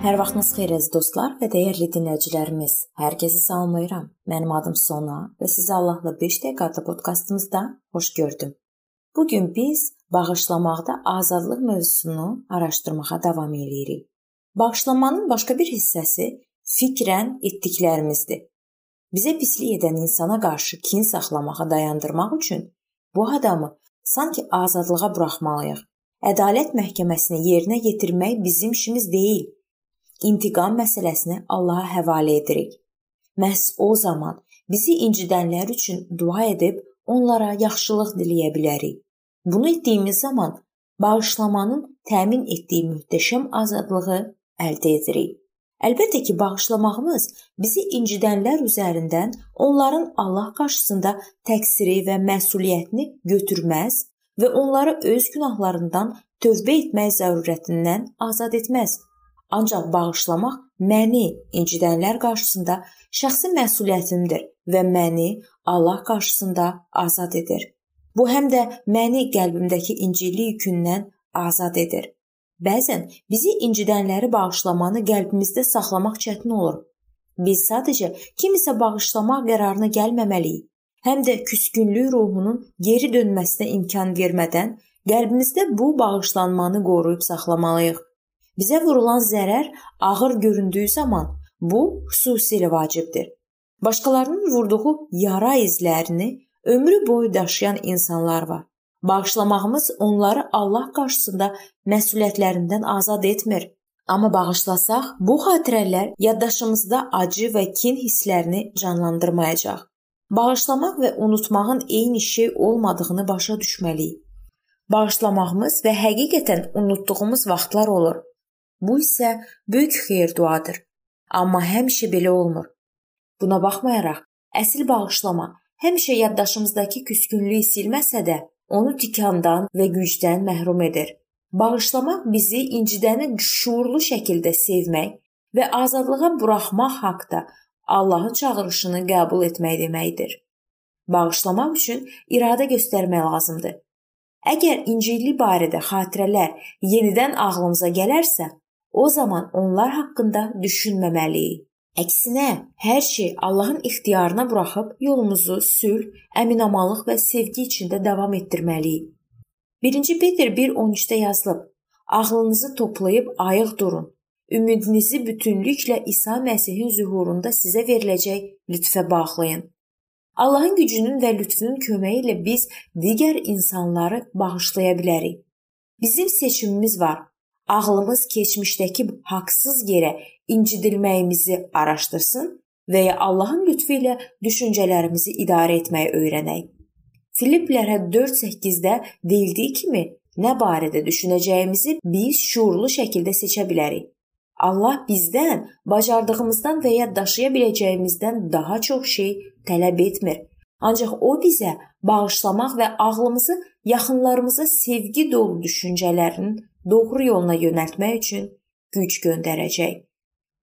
Vaxtınız xeyir əziz dostlar və dəyərli dinləyicilərimiz. Hər kəsi salamlayıram. Mənim adım Sona və sizi Allahla 5 dəqiqə adlı podkastımızda xoş gördüm. Bu gün biz bağışlamaqda azadlıq mövzusunu araşdırmağa davam edirik. Bağışlamanın başqa bir hissəsi fikrən etdiklərimizdir. Bizə pislik edən insana qarşı kin saxlamağa dayandırmaq üçün bu adamı sanki azadlığa buraxmalıyıq. Ədalət məhkəməsini yerinə yetirmək bizim işimiz deyil intiqam məsələsini Allaha həvalə edirik. Məhz o zaman bizi incidənlər üçün dua edib onlara yaxşılıq diləyə bilərik. Bunu etdiyimiz zaman bağışlamanın təmin etdiyi möhtəşəm azadlığı əldə edirik. Əlbəttə ki, bağışlamağımız bizi incidənlər üzərindən onların Allah qarşısında təqsiri və məsuliyyətini götürməz və onları öz günahlarından tövbə etmək zərurətindən azad etməz. Ancaq bağışlamaq məni incidənlər qarşısında şəxsi məsuliyyətimdir və məni Allah qarşısında azad edir. Bu həm də məni qəlbimdəki incilik yükündən azad edir. Bəzən bizi incidənləri bağışlamanı qəlbimizdə saxlamaq çətin olur. Biz sadəcə kimisə bağışlamaq qərarına gəlməməliyik. Həm də küskünlük ruhunun geri dönməsinə imkan vermədən qəlbimizdə bu bağışlanmanı qoruyub saxlamalıyıq. Bizə vurulan zərər ağır göründüyü zaman bu xüsusilə vacibdir. Başqalarının vurduğu yara izlərini ömrü boyu daşıyan insanlar var. Bağışlamağımız onları Allah qarşısında məsuliyyətlərindən azad etmir. Amma bağışlasaq, bu xatirələr yaddaşımızda acı və kin hisslərini canlandırmayacaq. Bağışlamaq və unutmağın eyni şey olmadığını başa düşməliyik. Bağışlamağımız və həqiqətən unutduğumuz vaxtlar olur. Bu isə böyük xeyir-duadır. Amma həmişə belə olmur. Buna baxmayaraq, əsl bağışlama həmişə yaddaşımızdakı küskünlüyü silməsə də, onu tikandan və gücdən məhrum edir. Bağışlamaq bizi incidəni şuurlu şəkildə sevmək və azadlığa buraxmaq haqqında Allahın çağırışını qəbul etmək deməkdir. Bağışlamaq üçün iradə göstərmək lazımdır. Əgər İncillik barədə xatirələr yenidən ağlımıza gələrsə, o zaman onlar haqqında düşünməməliyik. Əksinə, hər şey Allahın ixtiyarına buraxıb yolumuzu sülh, əminamanlıq və sevgi içində davam etdirməliyik. 1-ci Peter 1:13-də yazılıb: Ağlınızı toplayıb ayıq durun. Ümidinizi bütünlüklə İsa Məsihin zühurunda sizə veriləcək lütfə bağlayın. Allahın gücünün və lütfünün köməyi ilə biz digər insanları bağışlaya bilərik. Bizim seçimimiz var ağlımız keçmişdəki haqsız yerə incidilməyimizi araşdırsın və ya Allahın lütfu ilə düşüncələrimizi idarə etməyi öyrənək. Filiplərə 4:8-də deyildiyi kimi nə barədə düşünəcəyimizi biz şuurlu şəkildə seçə bilərik. Allah bizdən bacardığımızdan və ya daşıya biləcəyimizdən daha çox şey tələb etmir. Ancaq o bizə bağışlamaq və ağlımızı yaxınlarımıza sevgi dolu düşüncələrin doğru yoluna yönəltmək üçün güc göndərəcək.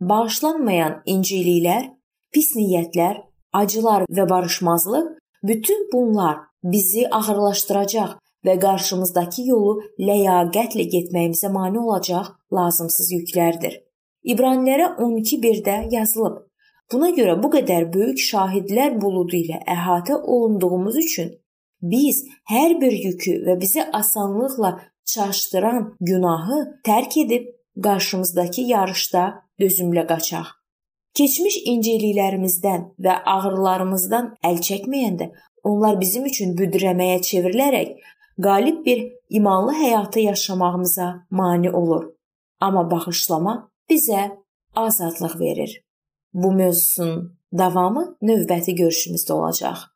Bağışlanmayan inciliklər, pis niyyətlər, acılar və barışmazlıq bütün bunlar bizi ağırlaşdıracaq və qarşımızdakı yolu ləyaqətlə getməyimizə mane olacaq lazımsız yüklərdir. İbranilərə 12:1-də yazılıb: Buna görə bu qədər böyük şahidlər buludu ilə əhatə olunduğumuz üçün biz hər bir yükü və bizi asanlıqla çaşdıran günahı tərk edib qarşımızdakı yarışda dözümlə qaçaq. Keçmiş incəliklərimizdən və ağrılarımızdan əl çəkməyəndə onlar bizim üçün büdrəməyə çevrilərək qalib bir imanlı həyatı yaşamağımıza mane olur. Amma bağışlama bizə azadlıq verir. Bu mövzusun davamı növbəti görüşümüzdə olacaq.